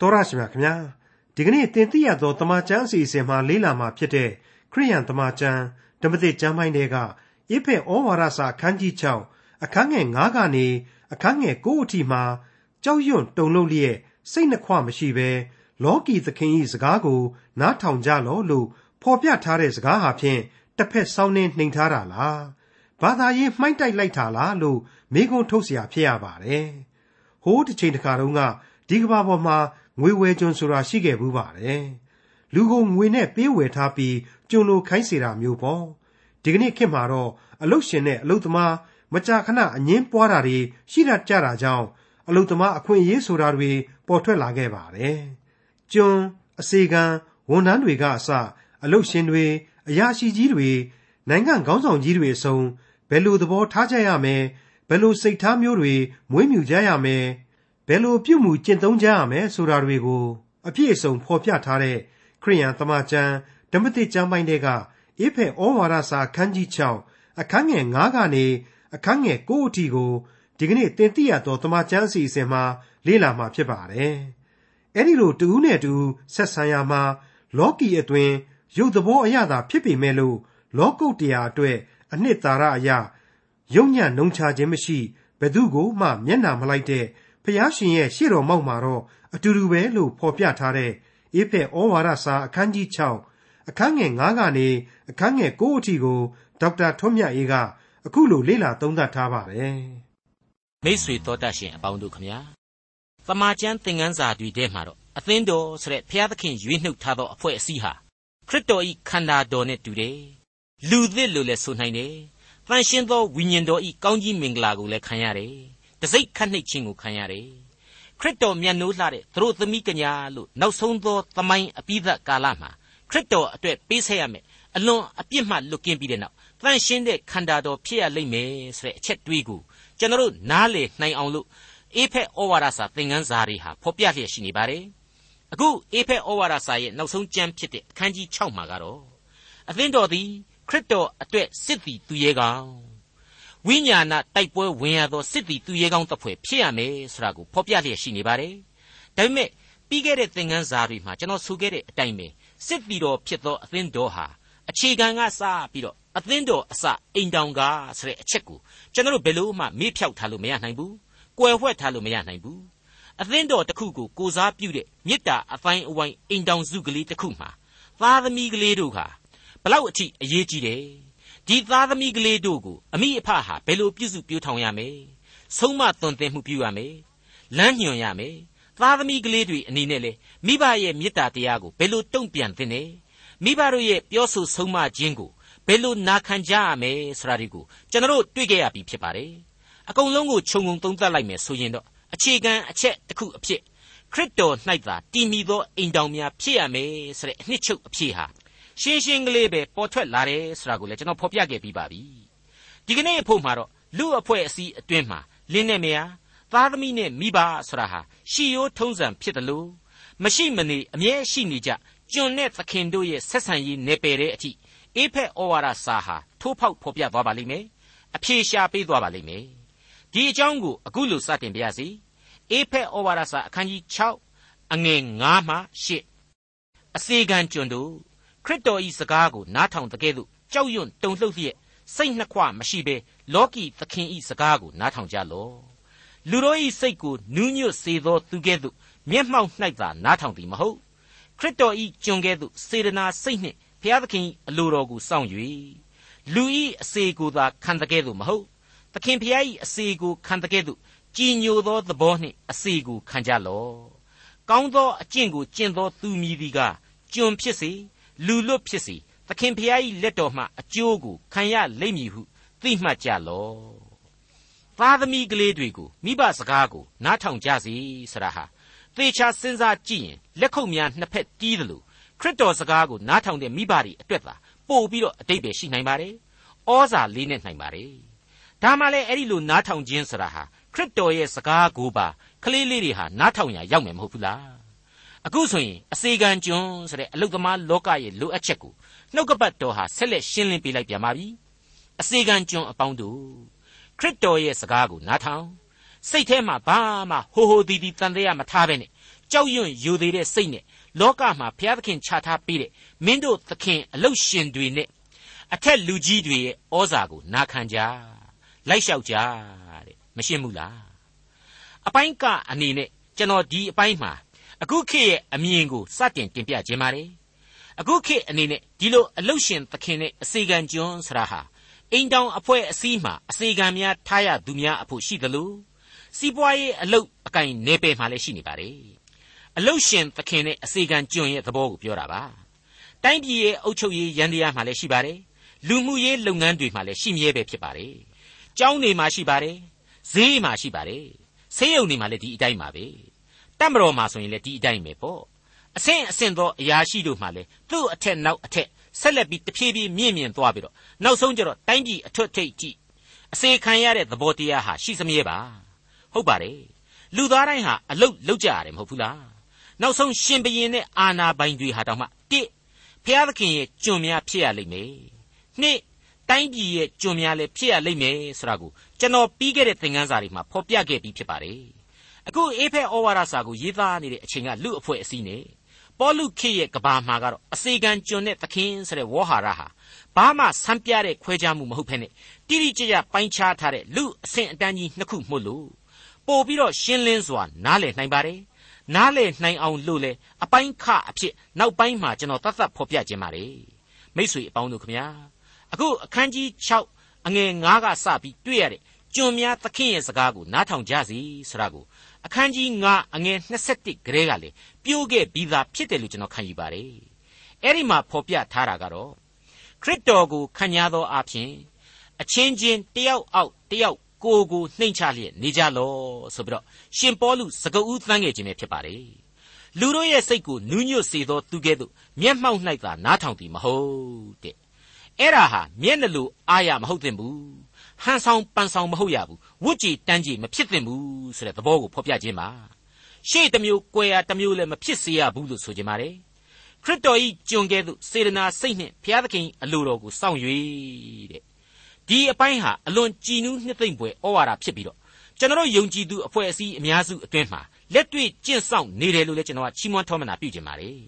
တော်ရရှိမြခင်ဗျာဒီကနေ့တင်ပြရသောတမန်ကျမ်းစီစဉ်မှာလေ့လာမှာဖြစ်တဲ့ခရိယန်တမန်ကျမ်းဓမ္မသစ်ကျမ်းပိုင်းတွေကအိဖေဩဝါဒစာခန်းကြီး6အခန်းငယ်9ကနေအခန်းငယ်9အထိမှာကြောက်ရွံ့တုန်လှုပ်လျက်စိတ်နှခွမရှိဘဲလောကီသခင်၏စကားကို နားထောင်ကြလော့လို့ဖော်ပြထားတဲ့စကားဟာဖြင့်တစ်ဖက်ဆောင်းနှင်းနှိမ်ထားတာလားဘာသာရေးမှိုက်တိုက်လိုက်တာလားလို့မိကုံထုတ်เสียဖြစ်ရပါတယ်ဟိုးတစ်ချိန်တခါတုန်းကဒီကဘာပေါ်မှာ ငွေဝဲကျွန်းဆိုတာရှိခဲ့ဘူးပါတယ်လူကိုငွေနဲ့ပေးဝယ်ထားပြီးကျွန်းလိုခိုင်းစေတာမျိုးပေါ့ဒီကနေ့ခေတ်မှာတော့အလုတ်ရှင်နဲ့အလုတ်သမားမကြာခဏအငင်းပွားတာတွေရှိတတ်ကြတာကြောင့်အလုတ်သမားအခွင့်အရေးဆိုတာတွေပေါ်ထွက်လာခဲ့ပါတယ်ကျွန်းအစေခံဝန်ထမ်းတွေကအစအလုတ်ရှင်တွေအရာရှိကြီးတွေနိုင်ငံခေါင်းဆောင်ကြီးတွေအစုံဘယ်လိုသဘောထားကြရမယ်ဘယ်လိုစိတ်ထားမျိုးတွေမွေးမြူကြရမယ် ဘယ်လိုပြုမှုကျင့်သုံးကြရမယ်ဆိုတာတွေကို အပြည့်အစုံဖော်ပြထားတဲ့ခရိယန်သမကျမ်းဓမ္မတိကျမ်းပိုင်းတွေကဧဖက်ဩဝါဒစာအခန်းကြီး6အခန်းငယ်9ကနေအခန်းငယ်9အထိကိုဒီကနေ့သင်သိရသောသမကျမ်းအစီအစဉ်မှာလေ့လာမှာဖြစ်ပါတယ်။အဲဒီလိုတူးနဲ့တူဆက်ဆံရမှာလောကီအသွင်ရုပ်သဘောအရသာဖြစ်ပေမဲ့လို့လောကုတ်တရားအတွက်အနှစ်သာရအရယုံညံ့နှုံချခြင်းမရှိဘယ်သူကိုမှမျက်နှာမလိုက်တဲ့ ဖျားရှင်ရဲ့ရှေ့တော်မောက်မှာတော့အတူတူပဲလို့ဖော်ပြထားတဲ့ဧဖက်ဩဝါဒစာအခန်းကြီး6အခန်းငယ်9ကနေအခန်းငယ်9အထိကိုဒေါက်တာထွန်းမြတ်အေးကအခုလိုလေ့လာသုံးသပ်ထားပါတယ်မိတ်ဆွေတော်တတ်ရှင်အပေါင်းတို့ခမညာတမန်ကျမ်းသင်ခန်းစာတွေထဲမှာတော့အသင်းတော်ဆိုတဲ့ဘုရားသခင်ရွေးနှုတ်ထားသောအဖွဲ့အစည်းဟာခရစ်တော်ဤခန္ဓာတော်နဲ့တူတယ်လူသစ်လို့လည်းဆိုနိုင်တယ်တန်ရှင်းသောဝိညာဉ်တော်ဤကောင်းကြီးမင်္ဂလာကိုလည်းခံရတယ် တစိ့ခတ်နှိတ်ခြင်းကိုခံရတယ်ခရစ်တော်မြတ်နိုးလှတဲ့သူတို့သမီးကညာလို့နောက်ဆုံးသောသမိုင်းအပိဓာကာလမှာခရစ်တော်အတွက်ပေးဆက်ရမယ်အလွန်အပြစ်မှလွတ်ကင်းပြီးတဲ့နောက်တန်ရှင်းတဲ့ခန္ဓာတော်ဖြစ်ရလိမ့်မယ်ဆိုတဲ့အချက်တွေးကိုကျွန်တော်တို့နားလေနိုင်အောင်လို့အေဖက်ဩဝါဒစာသင်ခန်းစာတွေဟာဖော်ပြလျက်ရှိနေပါတယ်အခုအေဖက်ဩဝါဒစာရဲ့နောက်ဆုံးကျမ်းဖြစ်တဲ့အခန်းကြီး6မှာကတော့အသင်းတော်သည်ခရစ်တော်အတွက်စစ်သည်သူရဲကောင်း ဝိညာဏတိုက်ပွဲဝင်ရသောစစ်သည်သူရဲကောင်းတစ်ဖွဲ့ဖြစ်ရမယ်ဆိုတာကိုဖော်ပြလျက်ရှိနေပါတယ်ဒါပေမဲ့ပြီးခဲ့တဲ့သင်ခန်းစာတွေမှာကျွန်တော်ဆိုခဲ့တဲ့အတိုင်းပဲစစ်သည်တော်ဖြစ်သောအသင်းတော်ဟာအခြေခံကစပြီးတော့အသင်းတော်အစအိမ်တောင်ကဆိုတဲ့အချက်ကိုကျွန်တော်တို့ဘယ်လို့မှမေ့ဖြောက်ထားလို့မရနိုင်ဘူး။ကွယ်ဝှက်ထားလို့မရနိုင်ဘူး။အသင်းတော်တစ်ခုကိုကိုစားပြုတဲ့မေတ္တာအပိုင်းအဝိုင်းအိမ်တောင်စုကလေးတစ်ခုမှာသားသမီးကလေးတို့ဟာဘလောက်အထိအရေးကြီးတယ်။ ဒီသားသမီးကလေးတို့ကိုအမိအဖဟာဘယ်လိုပြုစုပြောထောင်ရမလဲ။ဆုံးမသွန်သင်မှုပြုရမယ်။လမ်းညွှန်ရမယ်။သားသမီးကလေးတွေအနေနဲ့လေမိဘရဲ့မေတ္တာတရားကိုဘယ်လိုတုံ့ပြန်သင့်တယ်။မိဘတို့ရဲ့ပြောဆိုဆုံးမခြင်းကိုဘယ်လိုနာခံကြရမယ်ဆိုတာဒီကိုကျွန်တော်တို့တွေ့ကြရပြီဖြစ်ပါတယ်အကုန်လုံးကိုခြုံငုံသုံးသပ်လိုက်မယ်ဆိုရင်တော့အခြေခံအချက်တစ်ခုအဖြစ်ခရစ်တော်၌သာတည်မီသောအိမ်တော်များဖြစ်ရမယ်ဆိုတဲ့အနှစ်ချုပ်အဖြစ်ဟာ ရှင်းရှင်းကလေးပဲပေါ်ထွက်လာတယ်ဆိုတာကိုလည်းကျွန်တော်ဖော်ပြခဲ့ပြီးပါပြီဒီကနေ့အဖို့မှာတော့လူအဖွဲ့အစည်းအတွင်းမှာလင်းနဲ့မယားသားသမီးနဲ့မိဘဆိုတာဟာရှီရိုးထုံးစံဖြစ်တယ်လို့မရှိမနေအမြဲရှိနေကြကျွန်နဲ့သခင်တို့ရဲ့ဆက်ဆံရေးနေပယ်တဲ့အထိအေဖက်ဩဝါဒစာဟာထိုးဖောက်ဖော်ပြသွားပါလိမ့်မယ်အဖြေရှာပေးသွားပါလိမ့်မယ်ဒီအကြောင်းကိုအခုလိုစတင်ပါရစေအေဖက်ဩဝါဒစာအခန်းကြီး6အငယ်9မှ10အစေခံကျွန်တို့ ခရစ်တော်၏စကားကိုနားထောင်တဲ့ကဲ့သို့ကြောက်ရွံ့တုန်လှုပ်လျက်စိတ်နှခွမရှိဘဲလောကီသခင်၏စကားကိုနားထောင်ကြလော့လူတို့၏စိတ်ကိုနူးညွတ်စေသောသူကဲ့သို့မျက်မှောက်၌သာနားထောင်သည်မဟုတ်ခရစ်တော်၏ကျွန်ကဲ့သို့စေတနာစိတ်နှင့်ဖျားသခင်အလိုတော်ကိုစောင့်၍လူဤအစေကိုသာခံတကဲ့သို့မဟုတ်သခင်ဖျားဤအစေကိုခံတကဲ့သို့ကြည်ညိုသောသဘောနှင့်အစေကိုခံကြလော့ကောင်းသောအကျင့်ကိုကျင့်သောသူမည်သည်ကကျွန်ဖြစ်စေ လူလွတ်ဖြစ်စေသခင်ဖျားဤလက်တော်မှအကျိုးကိုခံရလိမ့်မည်ဟုသိမှတ်ကြလော့သားသမီးကလေးတွေကိုမိဘစကားကိုနားထောင်ကြစေဆရာဟာသေချာစဉ်းစားကြည့်ရင်လက်ခုပ်များနှစ်ဖက်တီးတယ်လို့ခရစ်တော်စကားကိုနားထောင်တဲ့မိဘတွေအတွက်သာပို့ပြီးတော့အတိတ်ပဲရှိနိုင်ပါတယ်။ဩဇာလေးနဲ့နိုင်ပါတယ်။ဒါမှလည်းအဲ့ဒီလိုနားထောင်ခြင်းဆိုတာဟာခရစ်တော်ရဲ့စကားကိုပါကလေးလေးတွေဟာနားထောင်ရရောက်မယ်မဟုတ်ဘူးလား။ အခုဆိုရင်အစေခံကျွန်းဆိုတဲ့အလုသမားလောကရဲ့လိုအပ်ချက်ကိုနှုတ်ကပတ်တော်ဟာဆက်လက်ရှင်းလင်းပေးလိုက်ပြန်ပါပြီ။အစေခံကျွန်းအပေါင်းတို့ခရစ်တော်ရဲ့စကားကိုနားထောင်စိတ်ထဲမှာဘာမှဟိုဟိုဒီဒီတန်တရားမထားပဲနဲ့ကြောက်ရွံ့ယူသေးတဲ့စိတ်နဲ့လောကမှာဘုရားသခင်ချထားပေးတဲ့မင်းတို့သခင်အလုရှင်တွေနဲ့အထက်လူကြီးတွေရဲ့ဩဇာကိုနာခံကြလိုက်လျှောက်ကြတဲ့မရှင်းဘူးလားအပိုင်းကအနေနဲ့ကျွန်တော်ဒီအပိုင်းမှာ အခုခေတ်ရဲ့အမြင်ကိုစတင်တင်ပြခြင်းပါတယ်အခုခေတ်အနေနဲ့ဒီလိုအလုရှင်သခင်နဲ့အစီကံကျွန်းဆရာဟာအိမ်တောင်အဖွဲ့အစည်းမှာအစီကံများထားရသူများအဖို့ရှိသလိုစီးပွားရေးအလုတ်အကင်နေပယ်မှာလည်းရှိနေပါတယ်အလုရှင်သခင်နဲ့အစီကံကျွန်းရဲ့သဘောကိုပြောတာပါတိုင်းပြည်ရဲ့အုပ်ချုပ်ရေးရန်တရားမှာလည်းရှိပါတယ်လူမှုရေးလုပ်ငန်းတွေမှာလည်းရှိမြဲပဲဖြစ်ပါတယ်ကျောင်းတွေမှာရှိပါတယ်ဈေးမှာရှိပါတယ်ဆေးရုံတွေမှာလည်းဒီအတိုင်းပါပဲ တပ်မတော်မှာဆိုရင်လည်းဒီအတိုင်းပဲပေါ့အဆင့်အဆင့်သောအရာရှိတို့မှလည်းသူ့အထက်နောက်အထက်ဆက်လက်ပြီးတဖြည်းဖြည်းမြင့်မြင့်သွားပြီးတော့နောက်ဆုံးကျတော့တိုင်းပြည်အထွတ်ထိပ်ကြည့်အစေခံရတဲ့သဘောတရားဟာရှိစမြဲပါဟုတ်ပါတယ်လူသားတိုင်းဟာအလုတ်လုတ်ကြရတယ်မဟုတ်ဘူးလားနောက်ဆုံးရှင်ဘရင်နဲ့အာနာပိုင်တွေဟာတောင်မှတစ်ဖျားသခင်ရဲ့ကျွန်များဖြစ်ရလိမ့်မယ်နှစ်တိုင်းပြည်ရဲ့ကျွန်များလည်းဖြစ်ရလိမ့်မယ်ဆိုတာကိုကျွန်တော်ပြီးခဲ့တဲ့သင်ခန်းစာတွေမှာဖော်ပြခဲ့ပြီးဖြစ်ပါတယ် အခုအေဖက်ဩဝါဒစာကိုရေးသားနေတဲ့အချိန်ကလူအဖွဲ့အစည်းနဲ့ပေါလုခေရဲ့ကဘာမှာကတော့အစေခံကျွန်တဲ့သခင်ဆိုတဲ့ဝေါ်ဟာရဟာဘာမှဆန်းပြတဲ့ခွဲခြားမှုမဟုတ်ဖ ೇನೆ တိတိကျကျပိုင်းခြားထားတဲ့လူအဆင့်အတန်းကြီးနှစ်ခုမို့လို့ပို့ပြီးတော့ရှင်းလင်းစွာနားလည်နိုင်ပါတယ်နားလည်နိုင်အောင်လို့လေအပိုင်းခအဖြစ်နောက်ပိုင်းမှာကျွန်တော်တတ်သက်ဖော်ပြခြင်းပါတယ်မိษွေအပေါင်းတို့ခမညာအခုအခန်းကြီး6အငယ်9ကစပြီးတွေ့ရတဲ့ကျွန်များသခင်ရဲ့စကားကိုနားထောင်ကြစီဆိုတာကို အခန်းကြီး9အငယ်21ကလေးကလေပြိုးခဲ့ပြီးသားဖြစ်တယ်လို့ကျွန်တော်ခံယူပါတယ်အဲ့ဒီမှာဖော်ပြထားတာကတော့ခရစ်တော်ကိုခံရသောအဖြစ်အချင်းချင်းတယောက်အောက်တယောက်ကိုကိုနှိမ်ချလျက်နေကြလောဆိုပြီးတော့ရှင်ပေါလုစကဦးသန်းငယ်ခြင်းပဲဖြစ်ပါတယ်လူတို့ရဲ့စိတ်ကိုနူးညွတ်စေသောသူကဲ့သို့မျက်မှောက်၌သာနားထောင်သည်မဟုတ်တဲ့အဲ့ဒါဟာမျက်နှလို့အားရမဟုတ်သင့်ဘူး ဟန်ဆောင်ပန်ဆောင်မဟုတ်ရဘူးဝတ်ကြည်တန်းကြည်မဖြစ်သင့်ဘူးဆိုတဲ့သဘောကိုဖော်ပြခြင်းပါရှေ့တစ်မျိုးကွယ်ရာတစ်မျိုးလည်းမဖြစ်စေရဘူးလို့ဆိုခြင်းပါတယ်ခရစ်တော်ဤကျွန်ကဲ့သို့စေတနာစိတ်နှင့်ဘုရားသခင်အလိုတော်ကိုစောင့်၍တဲ့ဒီအပိုင်းဟာအလွန်ကြည်နူးနှစ်သိမ့်ပွဲဩဝါဒဖြစ်ပြီးတော့ကျွန်တော်ယုံကြည်သူအဖွဲ့အစည်းအများစုအတွင်းမှာလက်တွေ့ကျင့်ဆောင်နေတယ်လို့လည်းကျွန်တော်ကချီးမွမ်းထောမနာပြုခြင်းပါတယ်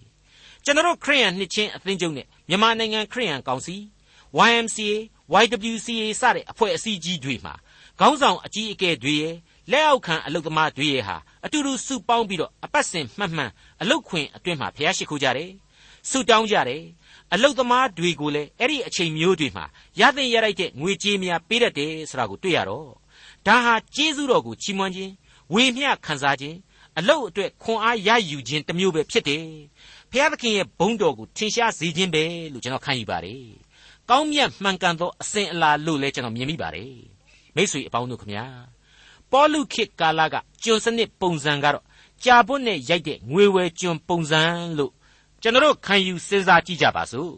ကျွန်တော်ခရိယန်နှစ်ချင်းအသင်းချုပ်နဲ့မြန်မာနိုင်ငံခရိယန်ကောင်စီ YMCA YWCA စတဲ့အဖွဲ့အစည်းကြီးတွေမှာခေါင်းဆောင်အကြီးအကဲတွေရဲ့လက်အောက်ခံအလုသမားတွေရဲ့ဟာအတူတူစုပေါင်းပြီးတော့အပတ်စဉ်မှတ်မှန်အလုခွင်အတွင်းမှာဖျားရှိခိုးကြတယ်စုတောင်းကြတယ်အလုသမားတွေကိုလည်းအဲ့ဒီအချိန်မျိုးတွေမှာရသင့်ရလိုက်တဲ့ငွေကြေးများပေးတတ်တယ်ဆိုတာကိုတွေ့ရတော့ဒါဟာကျေးဇူးတော်ကိုချီးမွမ်းခြင်းဝေမျှခံစားခြင်းအလုအတွက်ခွန်အားရယူခြင်းတစ်မျိုးပဲဖြစ်တယ်ဖျားသခင်ရဲ့ဘုန်းတော်ကိုထင်ရှားစေခြင်းပဲလို့ကျွန်တော်ခံယူပါတယ် ကောင်းမြတ်မှန်ကန်သောအစဉ်အလာလို့လည်းကျွန်တော်မြင်မိပါတယ်မိတ်ဆွေအပေါင်းတို့ခမညာပေါလုခေတ်ကာလကကျွန်စနစ်ပုံစံကတော့ကြာပွတ်နဲ့ရိုက်တဲ့ငွေဝယ်ကျွန်ပုံစံလို့ကျွန်တော်ခံယူစဉ်းစားကြည့်ကြပါစို့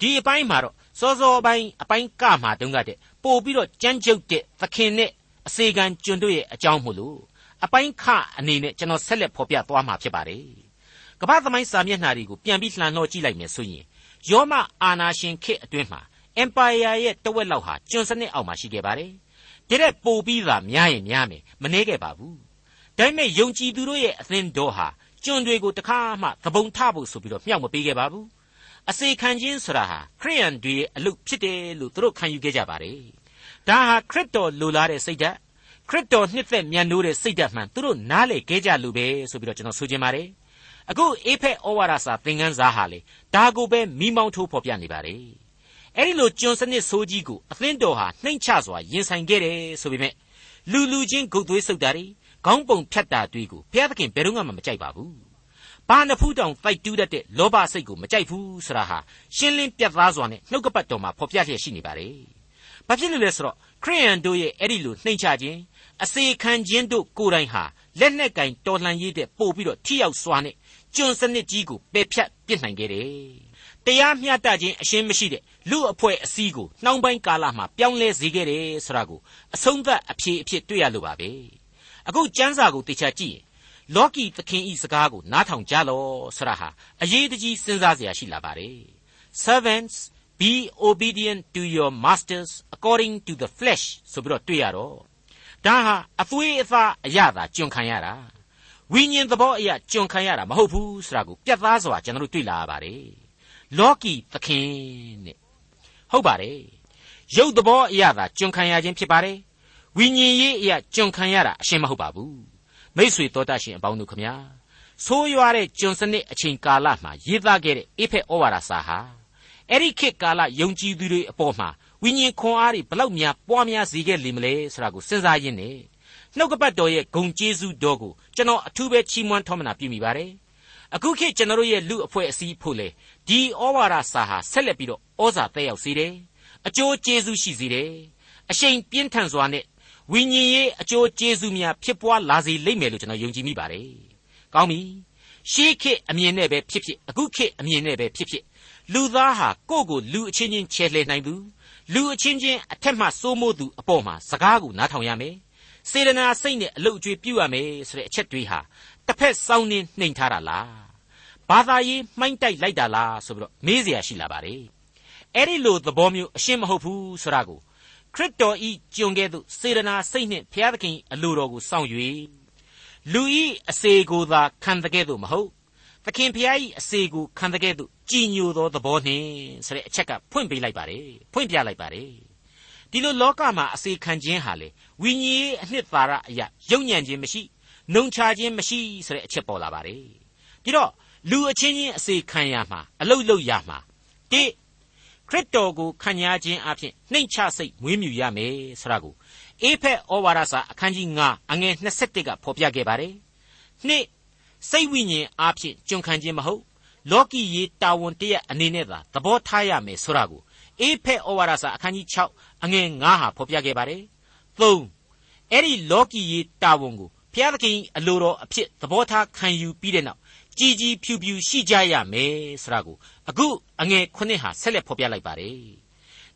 ဒီအပိုင်းမှာတော့စောစောပိုင်းအပိုင်းကမှာတုန်းကတဲ့ပို့ပြီးတော့ကြမ်းကြုတ်တဲ့သခင်နဲ့အစေခံကျွန်တို့ရဲ့အကြောင်းမို့လို့အပိုင်းခအနေနဲ့ကျွန်တော်ဆက်လက်ဖော်ပြသွားမှာဖြစ်ပါတယ်ကမ္ဘာသမိုင်းစာမျက်နှာတွေကိုပြန်ပြီးလှန်လို့ကြည့်လိုက်မယ်ဆိုရင် ယောမအာနာရှင်ခေတ်အတွင်းမှာ empire ရဲ့တဝက်လောက်ဟာကျွန်စနစ်အောက်မှာရှိခဲ့ပါတယ်။ဒါတဲ့ပိုပြီးသာများရင်များမယ်မနှဲခဲ့ပါဘူး။ဒါပေမဲ့ယုံကြည်သူတို့ရဲ့အသင်းတော်ဟာကျွန်တွေကိုတခါမှသဘုံထဖို့ဆိုပြီးတော့မြှောက်မပေးခဲ့ပါဘူး။အစေခံခြင်းဆိုတာဟာခရိယန်တွေရဲ့အလုပ်ဖြစ်တယ်လို့သူတို့ခံယူခဲ့ကြပါတယ်။ဒါဟာခရစ်တော်လိုလားတဲ့စိတ်ဓာတ်ခရစ်တော်နှစ်သက်မြတ်နိုးတဲ့စိတ်ဓာတ်မှန်သူတို့နားလေခဲ့ကြလို့ပဲဆိုပြီးတော့ကျွန်တော်ဆိုချင်ပါတယ်။ အခုအေဖက်ဩဝါဒစာသင်ခန်းစာဟာလေဒါကိုပဲမိမောင်းထိုးဖော်ပြနေပါတယ်အဲ့ဒီလိုကျွန်စနစ်ဆိုးကြီးကိုအသင်းတော်ဟာနှိမ့်ချစွာရင်ဆိုင်ခဲ့တယ်ဆိုပေမဲ့လူလူချင်းဂုတ်သွေးဆုပ်တာတွေခေါင်းပုံဖြတ်တာတွေကိုဘုရားသခင်ဘယ်တော့မှမကြိုက်ပါဘူးဘာနဖူးတောင်တိုက်တူးတတ်တဲ့လောဘစိတ်ကိုမကြိုက်ဘူးဆိုတာဟာရှင်းလင်းပြတ်သားစွာနဲ့နှုတ်ကပတ်တော်မှာဖော်ပြလျက်ရှိနေပါတယ်။ဘာဖြစ်လို့လဲဆိုတော့ခရိယန်တို့ရဲ့အဲ့ဒီလိုနှိမ့်ချခြင်းအစေခံခြင်းတို့ကိုယ်တိုင်ဟာလက်နဲ့ကင်တော်လှန်ရေးတဲ့ပို့ပြီးတော့ထိရောက်စွာနဲ့ ကျွန်စနစ်ကြီးကိုပယ်ဖြတ်ပစ်နိုင်ခဲ့တယ်။တရားမျှတခြင်းအရှင်းမရှိတဲ့လူအဖွဲ့အစည်းကိုနှောင်းပိုင်းကာလမှာပြောင်းလဲစေခဲ့တယ်ဆိုတာကိုအဆုံးသတ်အဖြေအဖြစ်တွေ့ရလို့ပါပဲ။အခုကျမ်းစာကိုတေချာကြည့်ရင်လောကီသခင်ဤစကားကိုနားထောင်ကြလောဆရာဟာအရေးတကြီးစဉ်းစားเสียရှိလာပါတယ် servants be obedient to your masters according to the flesh ဆိုပြီးတော့တွေ့ရတော့ဒါဟာအသွေးအသားအရသာကျွန်ခံရတာ ဝိညာဉ်သဘောအရာကျွန်ခံရတာမဟုတ်ဘူးဆိုတာကိုပြတ်သားစွာကျွန်တော်တို့တွေ့လာရပါတယ်လောကီသခင်တဲ့ဟုတ်ပါတယ်ရုပ်သဘောအရာသာကျွန်ခံရခြင်းဖြစ်ပါတယ်ဝိညာဉ်ရေးအရာကျွန်ခံရတာအရှင်းမဟုတ်ပါဘူးမိษွေတော်တတ်ရှင်အပေါင်းတို့ခမညာဆိုးရွားတဲ့ကျွန်စနစ်အချိန်ကာလမှာရေးသားခဲ့တဲ့အေဖက်ဩဝါဒစာဟာအဲ့ဒီခေတ်ကာလယုံကြည်သူတွေအပေါ်မှာဝိညာဉ်ခွန်အားတွေဘလောက်များပွားများစေခဲ့လိမ့်မလဲဆိုတာကိုစဉ်းစားရင်းနဲ့ နှုတ်ကပတ်တော်ရဲ့ဂုံကျေးဇူးတော်ကိုကျွန်တော်အထူးပဲချီးမွမ်းထောမနာပြုမိပါတယ်အခုခေတ်ကျွန်တော်ရဲ့လူအဖွဲ့အစည်းဖို့လေဒီဩဝါဒစာဟာဆက်လက်ပြီးတော့ဩဇာတက်ရောက်စေတယ်အကျိုးကျေးဇူးရှိစေတယ်အရှိန်ပြင်းထန်စွာနဲ့ဝိညာဉ်ရေးအကျိုးကျေးဇူးများဖြစ်ပွားလာစေလိမ့်မယ်လို့ကျွန်တော်ယုံကြည်မိပါတယ်ကောင်းပြီရှေးခေတ်အမြင်နဲ့ပဲဖြစ်ဖြစ်အခုခေတ်အမြင်နဲ့ပဲဖြစ်ဖြစ်လူသားဟာကိုယ့်ကိုလူအချင်းချင်းချဲလှယ်နိုင်သူလူအချင်းချင်းအထက်မှစိုးမိုးသူအပေါ်မှာစကားကိုနားထောင်ရမယ် စေတနာစိတ်နဲ့အလုပ်အကျွေးပြုရမယ်ဆိုတဲ့အချက်တွေဟာတစ်ဖက်စောင်းနှင်းနှိမ်ထားတာလားဘာသာရေးမှိုင်းတိုက်လိုက်တာလားဆိုပြီးတော့မေးเสียရှိလာပါတယ်အဲ့ဒီလိုသဘောမျိုးအရှင်းမဟုတ်ဘူးဆိုတာကိုခရစ်တော်ဤကျွန်ကဲ့သို့စေတနာစိတ်နှင့်ဘုရားသခင်အလိုတော်ကိုစောင့်၍လူဤအစေကိုသာခံတကဲ့သို့မဟုတ်သခင်ဘုရားဤအစေကိုခံတကဲ့သို့ကြည်ညိုသောသဘောနှင့်ဆိုတဲ့အချက်ကဖွင့်ပေးလိုက်ပါတယ်ဖွင့်ပြလိုက်ပါတယ် ဒီလိုလောကမှာအစေခံခြင်းဟာလေဝိညာဉ်ရေးအနှစ်သာရအရာယုံညံ့ခြင်းမရှိနှုံချခြင်းမရှိဆိုတဲ့အချက်ပေါ်လာပါတယ်ဒီတော့လူအချင်းချင်းအစေခံရမှာအလုတ်လုတ်ရမှာတိခရစ်တော်ကိုခံရခြင်းအပြင်နှိမ်ချစိတ်မွေးမြူရမယ်ဆိုတာကိုအေဖက်ဩဝါဒစာအခန်းကြီး9အငယ်27ကဖော်ပြခဲ့ပါတယ်နှစ်စိတ်ဝိညာဉ်အပြင်ကျွန်ခံခြင်းမဟုတ်လောကီရေးတာဝန်တရက်အနေနဲ့သာသဘောထားရမယ်ဆိုတာကို အေဖက်ဩဝါဒစာအခန်းကြီး6အငယ်9ဟာဖော်ပြခဲ့ပါတယ်3အဲ့ဒီလောကီရေးတာဝန်ကိုဘုရားသခင်အလိုတော်အဖြစ်သဘောထားခံယူပြီးတဲ့နောက်ကြည်ကြည်ဖြူဖြူရှိကြရမယ်ဆိုတာကိုအခုအငယ်ခုနှစ်ဟာဆက်လက်ဖော်ပြလိုက်ပါတယ်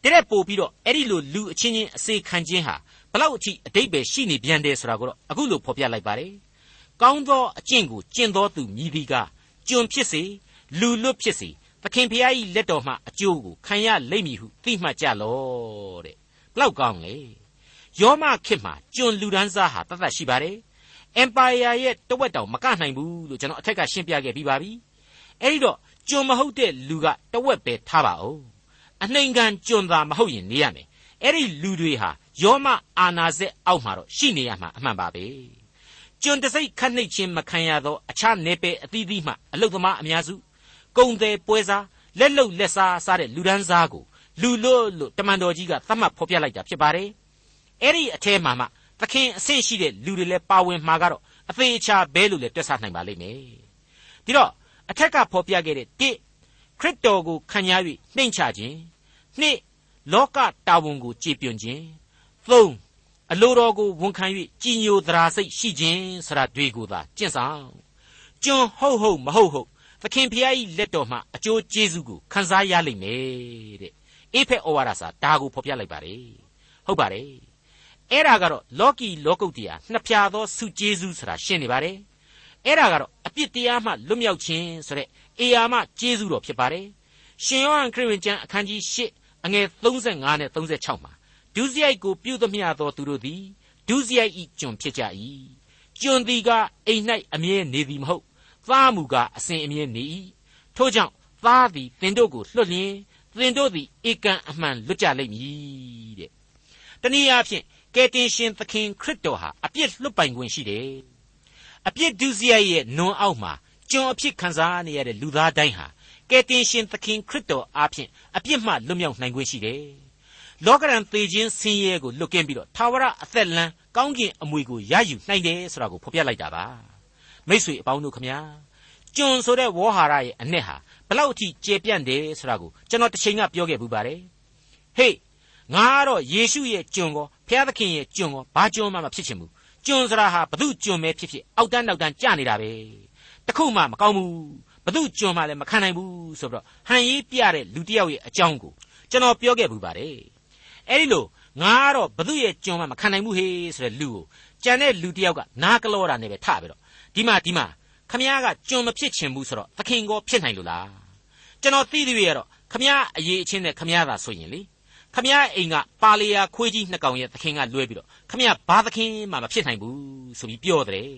တဲ့ပို့ပြီးတော့အဲ့ဒီလိုလူအချင်းချင်းအစေခံခြင်းဟာဘလောက်အထိအတိတ်ပဲရှိနေပြန်တယ်ဆိုတာကိုတော့အခုလိုဖော်ပြလိုက်ပါတယ်ကောင်းသောအကျင့်ကိုကျင့်သောသူမြည်သည်ကကျွန်ဖြစ်စေလူလွတ်ဖြစ်စေ သခင်ဖျား၏လက်တော်မှအကျိုးကိုခံရလိမ့်မည်ဟုသိမှတ်ကြလော့တဲ့ဘလောက်ကောင်းလဲယောမခေတ်မှာကျွန်လူဒန်းစားဟာတတ်တတ်ရှိပါတယ် empire ရဲ့တဝက်တောင်မကနိုင်ဘူးလို့ကျွန်တော်အထက်ကရှင်းပြခဲ့ပြီးပါပြီအဲ့ဒီတော့ကျွန်မဟုတ်တဲ့လူကတဝက်ပဲထားပါဦးအနှိမ်ခံကျွန်သာမဟုတ်ရင်နေရမယ်အဲ့ဒီလူတွေဟာယောမအာနာစက်အောက်မှာတော့ရှိနေရမှာအမှန်ပါပဲကျွန်တစိတ်ခတ်နှိတ်ခြင်းမခံရသောအခြားနေပယ်အသီးသီးမှအလုသမားအများစု ကုံတယ်ပွဲစားလက်လုတ်လက်စားစားတဲ့လူဒန်းစားကိုလူလို့လို့တမန်တော်ကြီးကသတ်မှတ်ဖော်ပြလိုက်တာဖြစ်ပါတယ်အဲ့ဒီအထဲမှာမှသခင်အဆင့်ရှိတဲ့လူတွေလည်းပါဝင်မှာကတော့အသေးအချာဘဲလို့လည်းတွက်ဆနိုင်ပါလိမ့်မယ်ဒီတော့အထက်ကဖော်ပြခဲ့တဲ့1ခရစ်တော်ကိုခံရ၍နှိမ်ချခြင်း2လောကတာဝန်ကိုကြည်ပြွန်ခြင်း3အလိုတော်ကိုဝန်ခံ၍ကြည်ညိုသရာစိတ်ရှိခြင်းဆရာတွေကိုသာကျင့်ဆောင်ကျွန်ဟုတ်ဟုတ်မဟုတ်ဟုတ် သခင်ဖျားကြီးလက်တော်မှအကျိုးကျေးဇူးကိုခံစားရလိမ့်မယ်တဲ့အေဖက်ဩဝါဒစာဒါကိုဖော်ပြလိုက်ပါတယ်ဟုတ်ပါတယ်အဲ့ဒါကတော့လောကီလောကုတ်တရားနှစ်ဖြာသောစုကျေးဇူးဆိုတာရှင်းနေပါတယ်အဲ့ဒါကတော့အပြစ်တရားမှလွတ်မြောက်ခြင်းဆိုတဲ့အေယာမကျေးဇူးတော်ဖြစ်ပါတယ်ရှင်ယောဟန်ခရစ်ဝင်ကျမ်းအခန်းကြီး၈အငယ်35နဲ့36မှာဒုစရိုက်ကိုပြုသမျှသောသူတို့သည်ဒုစရိုက်ဤကျွန်ဖြစ်ကြ၏ကျွန်သည်ကအိမ်၌အမြဲနေသည်မဟုတ် သားမူကားအစဉ်အမြဲနေ၏ထို့ကြောင့်သားသည်သင်တို့ကိုလွတ်လျင်သင်တို့သည်ဧကံအမှန်လွတ်ကြလိမ့်မည်တဲ့တနည်းအားဖြင့်ကယ်တင်ရှင်သခင်ခရစ်တော်ဟာအပြစ်လွတ်ပိုင်ခွင့်ရှိတယ်အပြစ်ဒုစရိုက်ရဲ့နွန်အောက်မှာကျွန်အဖြစ်ခံစားနေရတဲ့လူသားတိုင်းဟာကယ်တင်ရှင်သခင်ခရစ်တော်အားဖြင့်အပြစ်မှလွတ်မြောက်နိုင်ခွင့်ရှိတယ်လောကရန်သေခြင်းဆင်းရဲကိုလွတ်ကင်းပြီးတော့သာဝရအသက်လန်းကောင်းကင်အမွေကိုရယူနိုင်တယ်ဆိုတာကိုဖော်ပြလိုက်တာပါ မိတ်ဆွေအပေါင်းတို့ခမညာကျွန်ဆိုတဲ့ဝေါ်ဟာရရဲ့အနဲ့ဟာဘလောက်အထိကျေပြန့်တယ်ဆိုတာကိုကျွန်တော်တစ်ချိန်ကပြောခဲ့ပူပါတယ်ဟေ့ငါကတော့ယေရှုရဲ့ကျွန်ကိုဖျားသခင်ရဲ့ကျွန်ကိုဘာကျွန်မှမဖြစ်ချင်ဘူးကျွန်ဆိုတာဟာဘု து ကျွန်ပဲဖြစ်ဖြစ်အောက်တန်းနောက်တန်းကြာနေတာပဲတခုမှမကောင်းဘူးဘု து ကျွန်မှလည်းမခံနိုင်ဘူးဆိုတော့ဟန်ရေးပြတဲ့လူတစ်ယောက်ရဲ့အကြောင်းကိုကျွန်တော်ပြောခဲ့ပူပါတယ်အဲ့ဒီလိုငါကတော့ဘု து ရဲ့ကျွန်မှမခံနိုင်ဘူးဟေးဆိုတဲ့လူကိုကြံတဲ့လူတစ်ယောက်ကနားကလောတာနဲ့ပဲထပြီးတော့ ဒီမှာဒီမှာခမည်းကကျွန်မဖြစ်ချင်ဘူးဆိုတော့သခင်ကောဖြစ်နိုင်လို့လားကျွန်တော်သိသေးရတော့ခမည်းအရေးအချင်းနဲ့ခမည်းသာဆိုရင်လေခမည်းအိမ်ကပါလီယာခွေးကြီးနှစ်ကောင်ရဲ့သခင်ကလွှဲပြီးတော့ခမည်းဘာသခင်မှမဖြစ်နိုင်ဘူးဆိုပြီးပြောတယ်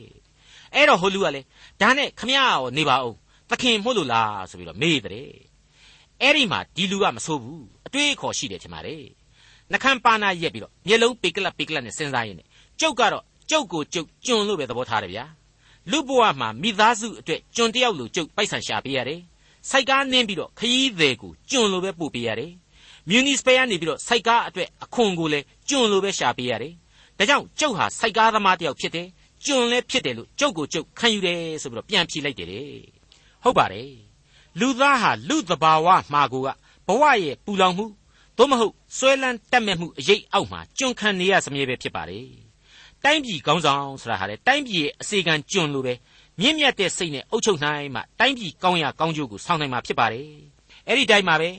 အဲ့တော့ဟိုလူကလေဒါနဲ့ခမရရောနေပါအောင်သခင်မို့လို့လားဆိုပြီးတော့မေးတဲ့အဲ့ဒီမှာဒီလူကမဆိုးဘူးအတွေးအခေါ်ရှိတယ်ထင်ပါတယ်နှခမ်းပါနာရက်ပြီးတော့မျက်လုံးပေကလပ်ပေကလပ်နဲ့စဉ်းစားရင်းနဲ့ကျုပ်ကတော့ကျုပ်ကိုကျုပ်ကျွန်းလို့ပဲသဘောထားတယ်ဗျာ လူဘဝမှာမိသားစုအတွက်ကျွန်းတယောက်လိုကျုပ်ပိုက်ဆံရှာပေးရတယ်စိုက်ကားနင်းပြီးတော့ခရီးသည်ကိုကျွန်းလိုပဲပို့ပေးရတယ်မြူနီစပယ်ကနေပြီးတော့စိုက်ကားအတွက်အခွန်ကိုလည်းကျွန်းလိုပဲရှာပေးရတယ်ဒါကြောင့်ကျုပ်ဟာစိုက်ကားသမားတယောက်ဖြစ်တယ်ကျွန်းလည်းဖြစ်တယ်လို့ကျုပ်ကိုကျုပ်ခံယူတယ်ဆိုပြီးတော့ပြန်ဖြေလိုက်တယ်ဟုတ်ပါတယ်လူသားဟာလူသဘာဝမှာကိုကဘဝရဲ့ပူလောင်မှုသို့မဟုတ်ဆွဲလန်းတက်မဲ့မှုအရေးအောက်မှာကျွန်းခံနေရစမြဲပဲဖြစ်ပါတယ် တိုင်းပြည်ကောင်းဆောင်ဆိုတာဟာလေတိုင်းပြည်ရဲ့အစီကံကျွန်းလိုပဲမြင့်မြတ်တဲ့စိတ်နဲ့အုပ်ချုပ်နိုင်မှတိုင်းပြည်ကောင်းရကောင်းကျိုးကိုဆောင်နိုင်မှာဖြစ်ပါတယ်အဲ့ဒီတိုင်းမှာပဲ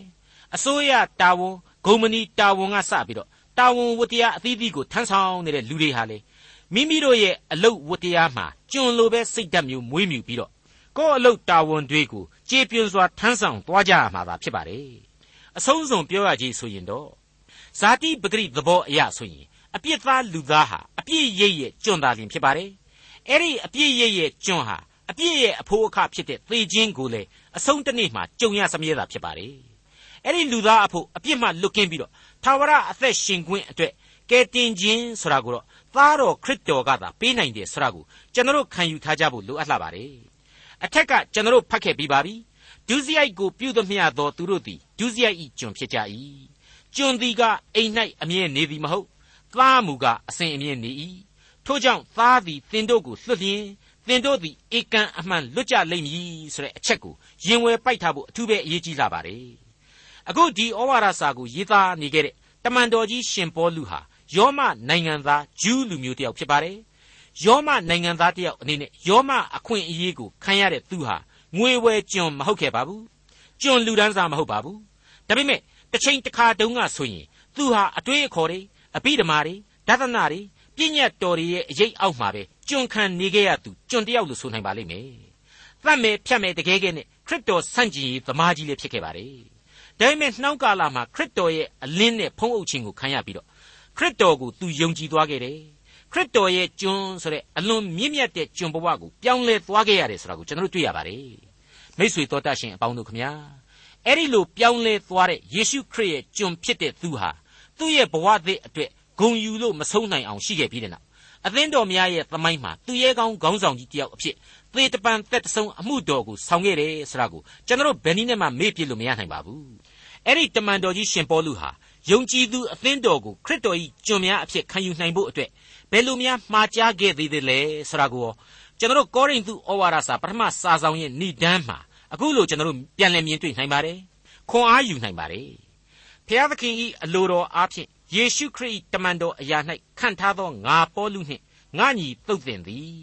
အစိုးရတာဝန်ဂုံမဏီတာဝန်ကစပြီးတော့တာဝန်ဝတ္တရားအသီးသီးကိုထမ်းဆောင်နေတဲ့လူတွေဟာလေမိမိတို့ရဲ့အလုတ်ဝတ္တရားမှာကျွန်းလိုပဲစိတ်ဓာတ်မျိုးမွေးမြူပြီးတော့ကိုယ့်အလုတ်တာဝန်တွေကိုကြေပြွန်စွာထမ်းဆောင်သွားကြရမှာသာဖြစ်ပါတယ်အဆုံးစွန်ပြောရကြီးဆိုရင်တော့ဇာတိပဂရိသဘောအရဆိုရင် အပြစ်သားလူသားဟာအပြစ်ရိပ်ရဲ့ကျွန်းသားလင်ဖြစ်ပါတယ်အဲ့ဒီအပြစ်ရိပ်ရဲ့ကျွန်းဟာအပြစ်ရဲ့အဖိုးအခဖြစ်တဲ့သေခြင်းကိုလေအဆုံးတနေ့မှာကြုံရစမြဲတာဖြစ်ပါတယ်အဲ့ဒီလူသားအဖို့အပြစ်မှလွတ်ကင်းပြီးတော့သာဝရအသက်ရှင်ခွင့်အတွက်ကဲတင်ခြင်းဆိုတာကိုတော့သားတော်ခရစ်တော်ကသာပေးနိုင်တယ်ဆိုတာကိုကျွန်တော်ခံယူထားကြဖို့လိုအပ်လာပါတယ်အထက်ကကျွန်တော်ဖတ်ခဲ့ပြီးပါပြီဒုစရိုက်ကိုပြုသမျှသောသူတို့သည်ဒုစရိုက်ဤကျွန်ဖြစ်ကြ၏ကျွန်သည်ကအိမ်၌အမြဲနေသည်မဟုတ် သားမူကအစဉ်အမြဲနေ၏ထို့ကြောင့်သားသည်သင်တို့ကိုလွတ်လျင်သင်တို့သည်ဧကန်အမှန်လွတ်ကြလိမ့်မည်ဆိုတဲ့အချက်ကိုရင်ဝယ်ပိုက်ထားဖို့အထူးပဲအရေးကြီးလာပါတယ်အခုဒီဩဝါဒစာကိုရေးသားနေခဲ့တဲ့တမန်တော်ကြီးရှင်ပေါလုဟာယောမနိုင်ငံသားဂျူးလူမျိုးတစ်ယောက်ဖြစ်ပါတယ်ယောမနိုင်ငံသားတယောက်အနေနဲ့ယောမအခွင့်အရေးကိုခံရတဲ့သူဟာငွေဝယ်ကျွန်မဟုတ်ခဲ့ပါဘူးကျွန်လူဒန်းစားမဟုတ်ပါဘူးဒါပေမဲ့တစ်ချိန်တစ်ခါတုန်းကဆိုရင်သူဟာအတွေးအခေါ်တွေ အပိဓမ္မာတွေဒသနာတွေပြည့်ညတ်တော်တွေရဲ့အရေးအောက်မှာပဲကျွန်ခံနေခဲ့ရသူကျွန်တယောက်လို့ဆိုနိုင်ပါလိမ့်မယ်သတ်မယ်ဖြတ်မယ်တကယ်ကဲနဲ့ခရစ်တော်ဆန့်ကျင်ရေးသမားကြီးလည်းဖြစ်ခဲ့ပါတယ်ဒါပေမဲ့နှောင်းကာလမှာခရစ်တော်ရဲ့အလင်းနဲ့ဖုံးအုပ်ခြင်းကိုခံရပြီးတော့ခရစ်တော်ကိုသူယုံကြည်သွားခဲ့တယ်ခရစ်တော်ရဲ့ကျွန်းဆိုတဲ့အလွန်မြင့်မြတ်တဲ့ကျွန်းဘဝကိုပြောင်းလဲသွားခဲ့ရတယ်ဆိုတာကိုကျွန်တော်တို့တွေ့ရပါတယ်မိษွေတော်တတ်ရှင်အပေါင်းတို့ခမညာအဲ့ဒီလိုပြောင်းလဲသွားတဲ့ယေရှုခရစ်ရဲ့ကျွန်ဖြစ်တဲ့သူဟာ သူ့ရဲ့ဘဝသစ်အတွက်ဂုံယူလို့မဆုံးနိုင်အောင်ရှိခဲ့ပြီးတဲ့နောက်အသင်းတော်များရဲ့သမိုင်းမှာသူရဲကောင်းခေါင်းဆောင်ကြီးတယောက်အဖြစ်သေတပံသက်တဆုံအမှုတော်ကိုဆောင်ခဲ့တယ်ဆိုတာကိုကျွန်တော်ဘယ်နည်းနဲ့မှမေ့ပြလို့မရနိုင်ပါဘူးအဲ့ဒီတမန်တော်ကြီးရှင်ပေါလုဟာယုံကြည်သူအသင်းတော်ကိုခရစ်တော်၏ကျွန်များအဖြစ်ခံယူနိုင်ဖို့အတွက်ဘယ်လိုများမှားကြားခဲ့သေးတယ်လဲဆိုတာကိုကျွန်တော်ကောရိန္သုဩဝါဒစာပထမစာဆောင်ရဲ့ဏိဒန်းမှာအခုလိုကျွန်တော်ပြန်လည်မြင်တွေ့နိုင်ပါတယ်ခွန်အားယူနိုင်ပါတယ် ဖျားသခင်၏အလိုတော်အားဖြင့်ယေရှုခရစ်တမန်တော်အရာ၌ခံထားသောငါပေါလုနှင့်ငါညီတုတ်တင်သည်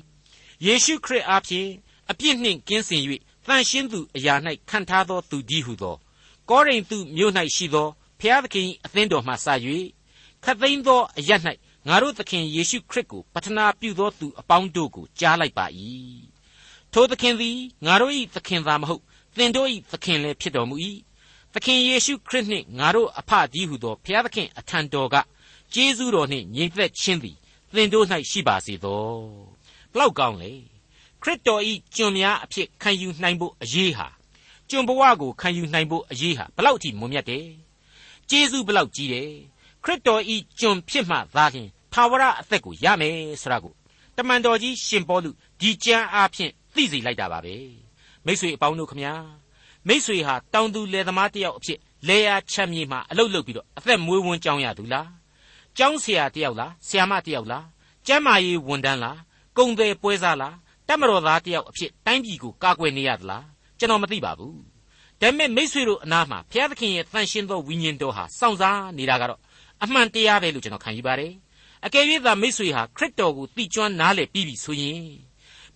ယေရှုခရစ်အားဖြင့်အပြစ်နှင့်ကင်းစင်၍တန်ရှင်းသူအရာ၌ခံထားသောသူကြီးဟုသောကောရိန္သုမြို့၌ရှိသောဖျားသခင်အသင်းတော်မှစ၍ခတ်သိမ်းသောအရ၌ငါတို့သခင်ယေရှုခရစ်ကိုပတနာပြုသောသူအပေါင်းတို့ကိုကြားလိုက်ပါ၏ထိုသခင်သည်ငါတို့၏သခင်သာမဟုတ်သင်တို့၏သခင်လည်းဖြစ်တော်မူ၏ သခင်ယေရှုခရစ်နှင့်ငါတို့အဖကြီးဟုသောဘုရားသခင်အထံတော်ကကျေးဇူးတော်နှင့်ညီသက်ခြင်းသည်သင်တို့၌ရှိပါစေသောဘလောက်ကောင်းလေခရစ်တော်၏ကျွန်များအဖြစ်ခံယူနိုင်ဖို့အရေးဟာကျွန်ဘဝကိုခံယူနိုင်ဖို့အရေးဟာဘလောက်အထိမွန်မြတ်တယ်ကျေးဇူးဘလောက်ကြီးတယ်ခရစ်တော်ဤကျွန်ဖြစ်မှသာလျှင်သာဝရအသက်ကိုရမယ်ဆိုတာကိုတမန်တော်ကြီးရှင်ပေါလုဒီကြံအားဖြင့်သိစေလိုက်တာပါပဲမိ쇠အပေါင်းတို့ခမညာ မိษွေဟာတောင်သူလယ်သမားတယောက်အဖြစ်လေယာချက်မြေမှာအလုတ်လုတ်ပြီးတော့အသက်မွေးဝန်းကြောင်းရသူလားကျောင်းဆရာတယောက်လားဆရာမတယောက်လားကျမ်းမာရေးဝန်ထမ်းလားကုံတယ်ပွဲစားလားတမတော်သားတယောက်အဖြစ်တိုင်းပြည်ကိုကာကွယ်နေရသလားကျွန်တော်မသိပါဘူးဒါပေမဲ့မိษွေတို့အနာမှာဘုရားသခင်ရဲ့တန်ရှင်းသောဝိညာဉ်တော်ဟာစောင့်စားနေတာကတော့အမှန်တရားပဲလို့ကျွန်တော်ခံယူပါတယ်အကယ်၍သာမိษွေဟာခရစ်တော်ကိုသိကျွမ်းနားလည်ပြီးပြီဆိုရင်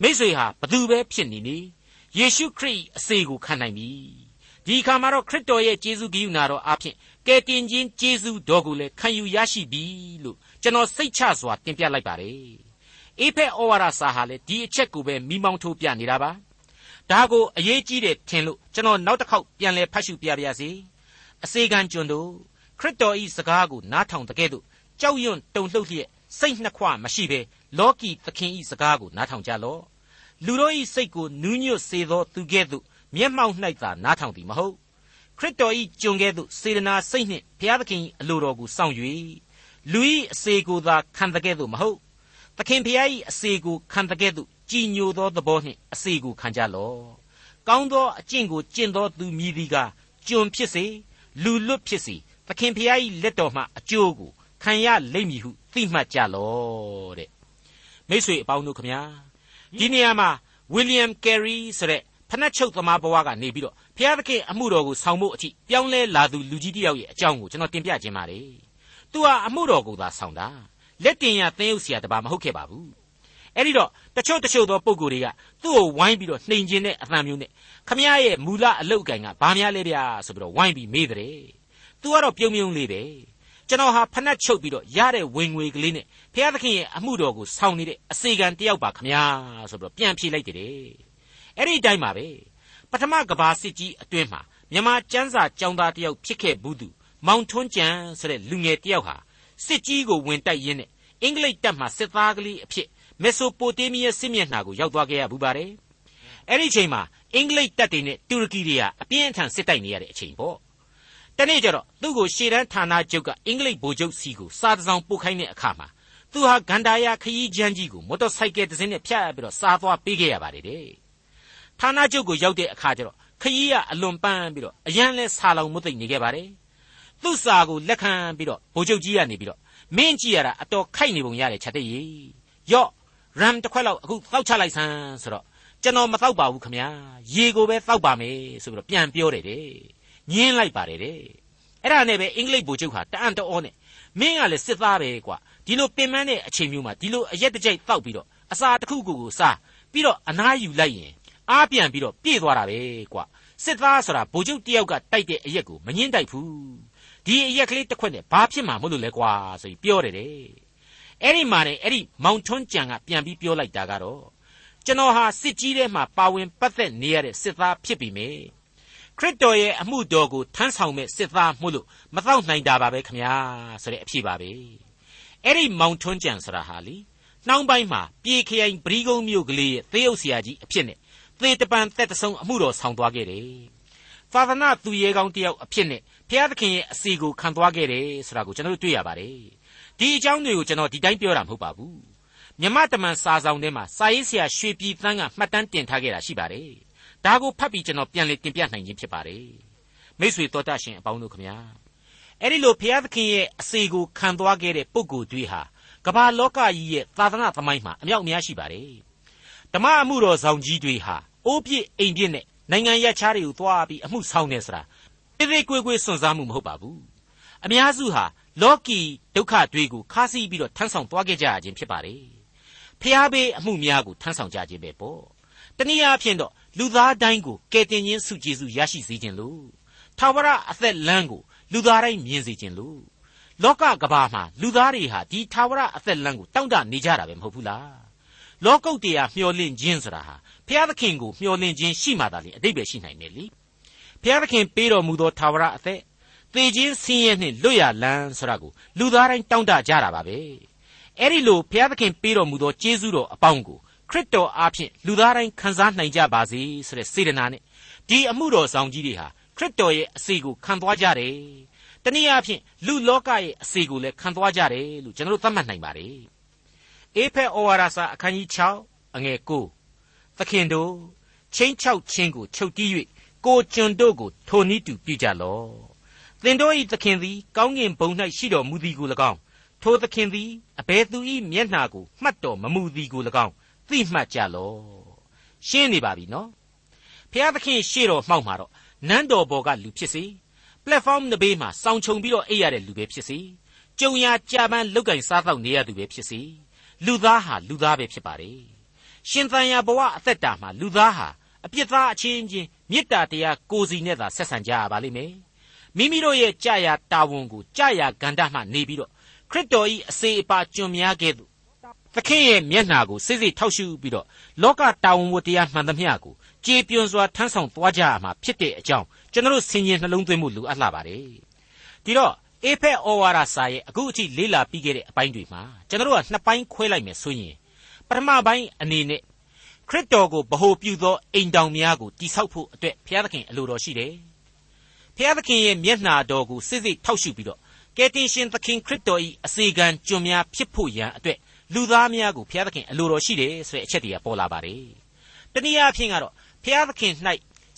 မိษွေဟာဘသူပဲဖြစ်နေနေ ယေရှုခရစ်အစေကိုခံနိုင်ပြီဒီအခါမှာတော့ခရစ်တော်ရဲ့ကျေးဇူးကရုဏာတော်အဖြစ်ကယ်တင်ခြင်းကျေးဇူးတော်ကိုလည်းခံယူရရှိပြီလို့ကျွန်တော်စိတ်ချစွာတင်ပြလိုက်ပါတယ်အေဖက်ဩဝါဒစာဟာလည်းဒီအချက်ကိုပဲမိမောင်းထိုးပြနေတာပါဒါကိုအရေးကြီးတယ်ထင်လို့ကျွန်တော်နောက်တစ်ခေါက်ပြန်လည်ဖတ်ရှုပြပါရစေအစေခံကျွန်တို့ခရစ်တော်ဤစကားကိုနားထောင်တဲ့ကဲ့သို့ကြောက်ရွံ့တုန်လှုပ်လျက်စိတ်နှစ်ခွမရှိဘဲလောကီသခင်ဤစကားကိုနားထောင်ကြလော့ လူတို့၏စိတ်ကိုနူးညွတ်စေသောသူကဲ့သို့မျက်မှောက်၌သာနားထောင်သည်မဟုတ်ခရစ်တော်၏ကျွန်ကဲ့သို့စေတနာစိတ်နှင့်ဘုရားသခင်၏အလိုတော်ကိုစောင့်၍လူ၏အစေကိုသာခံတဲ့ကဲ့သို့မဟုတ်သခင်ဘုရား၏အစေကိုခံတဲ့ကဲ့သို့ကြည်ညိုသောသဘောနှင့်အစေကိုခံကြလော့ကောင်းသောအကျင့်ကိုကျင့်သောသူမည်သည်ကကျွန်ဖြစ်စေလူလွတ်ဖြစ်စေသခင်ဖျားကြီးလက်တော်မှအကျိုးကိုခံရလိမ့်မည်ဟုသိမှတ်ကြလော့တဲ့မိတ်ဆွေအပေါင်းတို့ခမညာ ဒီနေရာမှာဝီလျံကယ်ရီဆိုတဲ့ဖနက်ချုပ်သမားဘဝကနေပြီးတော့ဖျားသခင်အမှုတော်ကိုဆောင်ဖို့အထိပြောင်းလဲလာသူလူကြီးတစ်ယောက်ရဲ့အကြောင်းကိုကျွန်တော်တင်ပြခြင်းပါတယ်သူဟာအမှုတော်ကိုသာဆောင်တာလက်တင်ရသင်းရုပ်ဆရာတပါမဟုတ်ခဲ့ပါဘူးအဲ့ဒီတော့တချို့တချို့သောပုံကိုယ်တွေကသူ့ကိုဝိုင်းပြီးတော့နှိမ်ကျင်တဲ့အသံမျိုးနဲ့ခမရရဲ့မူလအလုတ်အကင်ကဘာများလဲဗျာဆိုပြီးတော့ဝိုင်းပြီးမေးတယ်သူကတော့ပြုံးပြုံးလေးပဲ ကျွန်တော်ဟာဖနှက်ချုပ်ပြီးတော့ရတဲ့ဝင်ငွေကလေးနဲ့ဘုရားသခင်ရဲ့အမှုတော်ကိုဆောင်နေတဲ့အစေခံတယောက်ပါခမညာဆိုပြီးတော့ပြန်ဖြေလိုက်တယ်အဲ့ဒီတိုင်းပါပဲပထမကဘာစစ်ကြီးအတွင်းမှာမြန်မာကျမ်းစာကျောင်းသားတယောက်ဖြစ်ခဲ့ဘူးသူမောင်ထွန်းကျန်ဆိုတဲ့လူငယ်တယောက်ဟာစစ်ကြီးကိုဝင်တိုက်ရင်းနဲ့အင်္ဂလိပ်တပ်မှစစ်သားကလေးအဖြစ်မက်ဆိုပိုတေးမီးယားစစ်မျက်နှာကိုရောက်သွားခဲ့ရဘူးပါတယ်အဲ့ဒီအချိန်မှာအင်္ဂလိပ်တပ်တွေနဲ့တူရကီတွေကအပြင်းအထန်စစ်တိုက်နေရတဲ့အချိန်ပေါ့ တနေ့ကျတော့သူ့ကိုရှေ့တန်းဌာနချုပ်ကအင်္ဂလိပ်ဗိုလ်ချုပ်စီကိုစာတစောင်ပို့ခိုင်းတဲ့အခါမှာသူဟာဂန္ဓာယာခရီးချမ်းကြီးကိုမော်တော်ဆိုင်ကယ်တစ်စင်းနဲ့ဖြတ်ပြီးတော့စားသွားပေးခဲ့ရပါတယ်တဲ့ဌာနချုပ်ကိုရောက်တဲ့အခါကျတော့ခရီးကအလွန်ပန်းပြီးတော့အရန်လဲဆာလောင်မသိမ့်နေခဲ့ပါတယ်သူ့စာကိုလက်ခံပြီးတော့ဗိုလ်ချုပ်ကြီးကနေပြီးတော့မင်းကြည့်ရတာအတော်ခိုက်နေပုံရတယ်ချက်တဲ့ကြီးယော့ရမ်တစ်ခွက်လောက်အခုတောက်ချလိုက်စမ်းဆိုတော့ကျွန်တော်မတောက်ပါဘူးခမညာရေကိုပဲတောက်ပါမယ်ဆိုပြီးတော့ပြန်ပြောတယ်တဲ့ ညင်းလိုက်ပါတယ်တဲ့အဲ့ဒါနဲ့ပဲအင်္ဂလိပ်ဗိုလ်ချုပ်ဟာတအံ့တော်နဲ့မင်းကလည်းစစ်သားပဲကွာဒီလိုပင်ပန်းတဲ့အချိန်မျိုးမှာဒီလိုအရက်တကြိုက်တောက်ပြီးတော့အစာတစ်ခုခုကိုစားပြီးတော့အနားယူလိုက်ရင်အားပြန်ပြီးတော့ပြေးသွားတာပဲကွာစစ်သားဆိုတာဗိုလ်ချုပ်တယောက်ကတိုက်တဲ့အရက်ကိုမငင်းတိုက်ဘူးဒီအရက်ကလေးတစ်ခွက်နဲ့ဘာဖြစ်မှာမလို့လဲကွာဆိုပြီးပြောတယ်တဲ့အဲ့ဒီမှာနေအဲ့ဒီမောင်ထွန်းကြံကပြန်ပြီးပြောလိုက်တာကတော့ကျွန်တော်ဟာစစ်ကြီးထဲမှာပါဝင်ပတ်သက်နေရတဲ့စစ်သားဖြစ်ပြီမေ ခရစ်တော်ရဲ့အမှုတော်ကိုထမ်းဆောင်မဲ့စစ်သားမှုလို့မတော့နိုင်တာပါပဲခမညာဆိုတဲ့အဖြစ်ပါပဲအဲ့ဒီမောင်ထွန်းကြံဆိုတာဟာလीနှောင်းပိုင်းမှာပြေခရိုင်ပရိဂုံမြို့ကလေးရဲ့သေယုတ်ဆရာကြီးအဖြစ်နဲ့သေတပံတက်တဆုံအမှုတော်ဆောင်သွားခဲ့တယ်သာသနာသူရဲကောင်းတယောက်အဖြစ်နဲ့ဘုရားသခင်ရဲ့အစီကိုခံသွားခဲ့တယ်ဆိုတာကိုကျွန်တော်တို့တွေ့ရပါတယ်ဒီအကြောင်းတွေကိုကျွန်တော်ဒီတိုင်းပြောတာမဟုတ်ပါဘူးမြမတမန်စာဆောင်ထဲမှာစာရေးဆရာရွှေပြည်သန်းကမှတ်တမ်းတင်ထားခဲ့တာရှိပါတယ် ဒါကိုဖတ်ပြီးကျွန်တော်ပြန်လည်တင်ပြနိုင်ခြင်းဖြစ်ပါတယ်မိษွေတော်တတ်ရှင်အပေါင်းတို့ခမညာအဲ့ဒီလိုဘုရားသခင်ရဲ့အစီကိုခံသွားခဲ့တဲ့ပုဂ္ဂိုလ်တွေဟာကမ္ဘာလောကကြီးရဲ့သာသနာသမိုင်းမှာအမြောက်အများရှိပါတယ်ဓမ္မအမှုတော်ဆောင်ကြီးတွေဟာအိုးပြစ်အိမ်ပြစ်နဲ့နိုင်ငံရခြားတွေကိုသွားပြီးအမှုဆောင်နေဆိုတာတိတိကွေးကွေးစွန့်စားမှုမဟုတ်ပါဘူးအများစုဟာလောကီဒုက္ခတွေကိုခါးစီးပြီးတော့ထမ်းဆောင်သွားခဲ့ကြရခြင်းဖြစ်ပါတယ်ဖျားဘေးအမှုများကိုထမ်းဆောင်ကြခြင်းပဲပေါ့တနည်းအားဖြင့်တော့ လူသားတိုင်းကိုကယ်တင်ခြင်းစုကျေစုရရှိစေခြင်းလို့ထာဝရအသက်လမ်းကိုလူသားတိုင်းမြင်စေခြင်းလို့လောကကဘာမှာလူသားတွေဟာဒီထာဝရအသက်လမ်းကိုတောင့်တနေကြတာပဲမဟုတ်ဘူးလားလောကုတ်တရားမျှော်လင့်ခြင်းဆိုတာဟာဘုရားသခင်ကိုမျှော်လင့်ခြင်းရှိမှသာလေအတိတ်ပဲရှိနိုင်တယ်လေဘုရားသခင်ပေးတော်မူသောထာဝရအသက်သေခြင်းဆင်းရဲနှင့်လွတ်ရလန်းဆိုတာကိုလူသားတိုင်းတောင့်တကြတာပါပဲအဲ့ဒီလိုဘုရားသခင်ပေးတော်မူသောကျေးဇူးတော်အပေါင်းကိုခ ရစ်တော်အားဖြင့်လူသားတိုင်းခံစားနိုင်ကြပါစေဆိုတဲ့စေတနာနဲ့ဒီအမှုတော်ဆောင်ကြီးတွေဟာခရစ်တော်ရဲ့အစီကိုခံသွားကြတယ်တနည်းအားဖြင့်လူလောကရဲ့အစီကိုလည်းခံသွားကြတယ်လို့ကျွန်တော်တို့သတ်မှတ်နိုင်ပါတယ်အေဖက်ဩဝါဒစာအခန်းကြီး6အငယ်9သခင်တို့ချင်းချောက်ချင်းကိုချုပ်တီး၍ကိုကျွန်တို့ကိုထိုနည်းတူပြုကြလော့သင်တို့၏သခင်သည်ကောင်းကင်ဘုံ၌ရှိတော်မူသည်ကို၎င်းထိုသခင်သည်အဘယ်သူ၏မျက်နှာကိုမှတ်တော်မမူသည်ကို၎င်း သိမှတ်ကြလော့ရှင်းနေပါပြီနော်ဖျားသခင်ရှေ့တော်မှောက်မှာတော့နန်းတော်ပေါ်ကလူဖြစ်စေ platform နဘေးမှာစောင်းချုံပြီးတော့အိပ်ရတဲ့လူပဲဖြစ်စေကြုံရကြပန်းလောက်ကင်စားတော့နေရသူပဲဖြစ်စေလူသားဟာလူသားပဲဖြစ်ပါတယ်ရှင်သန်ရာဘဝအသက်တာမှာလူသားဟာအပြစ်သားအချင်းချင်းမေတ္တာတရားကိုစီနဲ့သာဆက်ဆံကြရပါလိမ့်မယ်မိမိတို့ရဲ့ကြာရာတာဝန်ကိုကြာရာဂန္ဓမှနေပြီးတော့ခရစ်တော်၏အစေအပါကျွန်များကဲ့သို့ သခင်ရဲ့မျက်နှာကိုစိစိထောက်ရှုပြီးတော့လောကတာဝန်ဝတရားမှန်သမျှကိုကြေပြွန်စွာထမ်းဆောင်သွားကြရမှာဖြစ်တဲ့အကြောင်းကျွန်တော်ဆင်ញင်နှလုံးသွင်းမှုလိုအပ်လာပါတယ်ဒီတော့အေဖက်ဩဝါဒစာရဲ့အခုအထိလေးလာပြီးခဲ့တဲ့အပိုင်းတွေမှာကျွန်တော်ကနှစ်ပိုင်းခွဲလိုက်မယ်ဆိုရင်ပထမပိုင်းအနေနဲ့ခရစ်တော်ကိုဗဟိုပြုသောအိမ်တောင်များကိုတိဆောက်ဖို့အတွက်ဘုရားသခင်အလိုတော်ရှိတယ်။ဘုရားသခင်ရဲ့မျက်နှာတော်ကိုစစ်စစ်ထောက်ရှုပြီးတော့ကယ်တင်ရှင်သခင်ခရစ်တော်၏အစေခံကျွန်များဖြစ်ဖို့ရန်အတွက် လူသားများကိုဘုရားသခင်အလိုတော်ရှိတယ်ဆိုတဲ့အချက်တွေကပေါ်လာပါတယ်။တနည်းအားဖြင့်ကတော့ဘုရားသခင်၌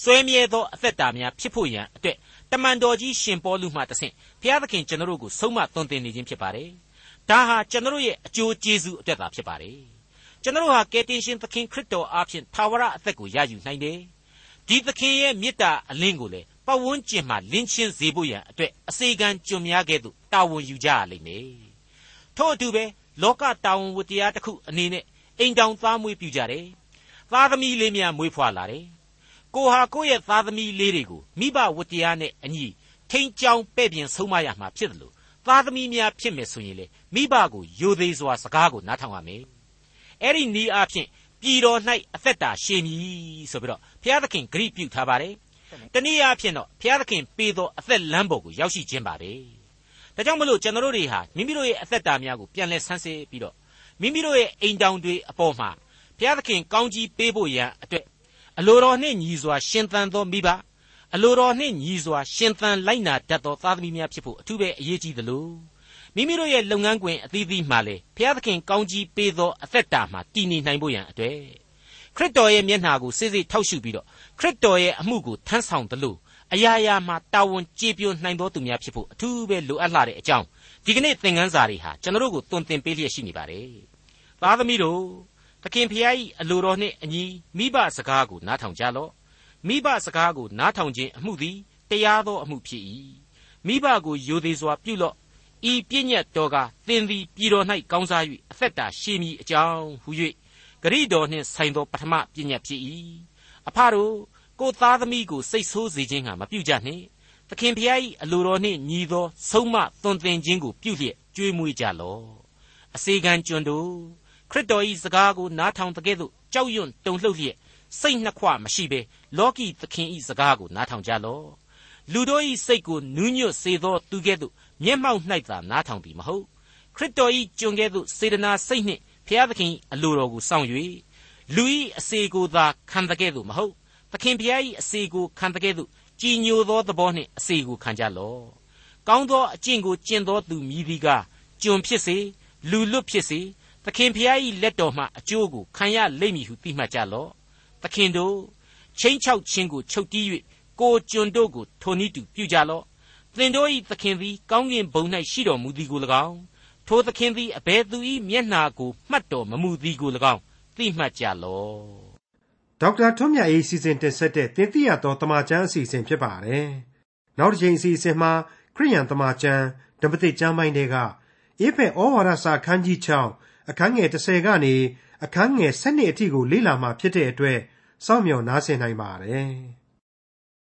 စွဲမြဲသောအသက်တာများဖြစ်ဖို့ရန်အတွက်တမန်တော်ကြီးရှင်ပေါလုမှတဆင့်ဘုရားသခင်ကျွန်တော်တို့ကိုဆုံးမသွန်သင်နေခြင်းဖြစ်ပါတယ်။ဒါဟာကျွန်တော်တို့ရဲ့အကျိုးကျေးဇူးအတွက်သာဖြစ်ပါတယ်။ကျွန်တော်တို့ဟာကယ်တင်ရှင်သခင်ခရစ်တော်အားဖြင့်သာဝရအသက်ကိုရယူနိုင်တယ်။ဒီသခင်ရဲ့မေတ္တာအလင်းကိုလေပတ်ဝန်းကျင်မှာလင်းချင်းစေဖို့ရန်အတွက်အစေခံကျွန်များကဲ့သို့တာဝန်ယူကြရလိမ့်မယ်။ထို့အတူပဲ လောကတာဝန်ဝတ္တရားတစ်ခုအနေနဲ့အိမ်တောင်သားမွေးပြုကြတယ်။သားသမီးလေးများမွေးဖွားလာတယ်။ကိုဟာကိုယ့်ရဲ့သားသမီးလေးတွေကိုမိဘဝတ္တရားနဲ့အညီထိန်ကြောင်ပဲ့ပြင်ဆုံးမရမှာဖြစ်တယ်လို့သားသမီးများဖြစ်မယ်ဆိုရင်လေမိဘကိုယိုသေးစွာစကားကိုနားထောင်ရမယ်။အဲ့ဒီနီးအားဖြင့်ပြည်တော်၌အသက်တာရှည်မည်ဆိုပြီးတော့ဘုရားသခင်ဂရိပြုထားပါတယ်။တနည်းအားဖြင့်တော့ဘုရားသခင်ပေးသောအသက်လမ်းပေါ်ကိုရောက်ရှိခြင်းပါပဲ။ ဒါကြောင့်မလို့ကျွန်တော်တို့တွေဟာမိမိတို့ရဲ့အသက်တာများကိုပြန်လဲဆန်းစစ်ပြီးတော့မိမိတို့ရဲ့အိမ်တောင်တွေအပေါ်မှာဘုရားသခင်ကောင်းကြီးပေးဖို့ရန်အတွက်အလိုတော်နှင့်ညီစွာရှင်သန်သောမိဘအလိုတော်နှင့်ညီစွာရှင်သန်လိုက်နာတတ်သောသားသမီးများဖြစ်ဖို့အထူးပဲအရေးကြီးသလိုမိမိတို့ရဲ့လုပ်ငန်းခွင်အသီးသီးမှာလေဘုရားသခင်ကောင်းကြီးပေးသောအသက်တာမှာတည်နေနိုင်ဖို့ရန်အတွက်ခရစ်တော်ရဲ့မျက်နှာကိုစိစိထောက်ရှုပြီးတော့ခရစ်တော်ရဲ့အမှုကိုထမ်းဆောင်သလို အရာရာမှာတာဝန်ကျေပြိုနိုင်သောသူများဖြစ်ဖို့အထူးပဲလိုအပ်လာတဲ့အကြောင်းဒီကနေ့သင်ခန်းစာတွေဟာကျွန်တော်တို့ကိုသွန်သင်ပေးလျက်ရှိနေပါတယ်။သားသမီးတို့သခင်ဖျား၏အလိုတော်နှင့်အညီမိဘစကားကိုနားထောင်ကြလော့။မိဘစကားကိုနားထောင်ခြင်းအမှုသည်တရားသောအမှုဖြစ်၏။မိဘကိုယိုသေးစွာပြုလော့။ဤပြည့်ညတ်တော်ကသင်သည်ပြည်တော်၌ကောင်းစား၍အသက်တာရှည်မည်အကြောင်းဟု၍ဂရိတော်နှင့်ဆိုင်သောပထမပြည့်ညတ်ဖြစ်၏။အဖတို့ ကိုသားသမီးကိုစိတ်ဆိုးစေခြင်းဟာမပြုကြနှင့်သခင်ဖျား၏အလိုတော်နှင့်ညီသောဆုံးမသွန်သင်ခြင်းကိုပြုလျက်ကြွေးမွေးကြလော့အစေခံကျွန်တို့ခရစ်တော်၏စကားကိုနားထောင်တဲ့ကဲ့သို့ကြောက်ရွံ့တုန်လှုပ်လျက်စိတ်နှစ်ခွမရှိဘဲလောကီသခင်၏စကားကိုနားထောင်ကြလော့လူတို့၏စိတ်ကိုနူးညွတ်စေသောသူကဲ့သို့မျက်မှောက်၌သာနားထောင်သည်မဟုတ်ခရစ်တော်၏ကျွန်ကဲ့သို့စေတနာစိတ်နှင့်ဖျားသခင်အလိုတော်ကိုစောင့်၍လူ၏အစေကိုသာခံတဲ့ကဲ့သို့မဟုတ် သခင်ဖျား၏အစေကိုခံတဲ့ကဲ့သို့ကြည်ညိုသောသဘောနှင့်အစေကိုခံကြလော့ကောင်းသောအကျင့်ကိုကျင့်သောသူမြည်သည်ကကျွန်ဖြစ်စေလူလွတ်ဖြစ်စေသခင်ဖျား၏လက်တော်မှအကျိုးကိုခံရလိမ့်မည်ဟုသိမှတ်ကြလော့သခင်တို့ချင်းချောက်ခြင်းကိုချုပ်တီး၍ကိုကျွန်တို့ကိုထိုနည်းတူပြုကြလော့သင်တို့၏သခင်သည်ကောင်းကင်ဘုံ၌ရှိတော်မူသည်ကို၎င်းထိုသခင်သည်အဘယ်သူ၏မျက်နှာကိုမှတ်တော်မမူသည်ကို၎င်းသိမှတ်ကြလော့ ဒေါက်တာထွန်းမြတ်အေးစီစဉ်တင်ဆက်တဲ့တင်ပြတော်တမချန်းအစီအစဉ်ဖြစ်ပါတယ်နောက်တစ်ချိန်အစီအစဉ်မှာခရိယန်တမချန်းဓမ္မတိကျမ်းပိုင်းတွေကအေဖက်ဩဝါဒစာခန်းကြီး6အခန်းငယ်30ကနေအခန်းငယ်7အထိကိုလေ့လာမှဖြစ်တဲ့အတွက်စောင့်မျှော်နားဆင်နိုင်ပါတယ်။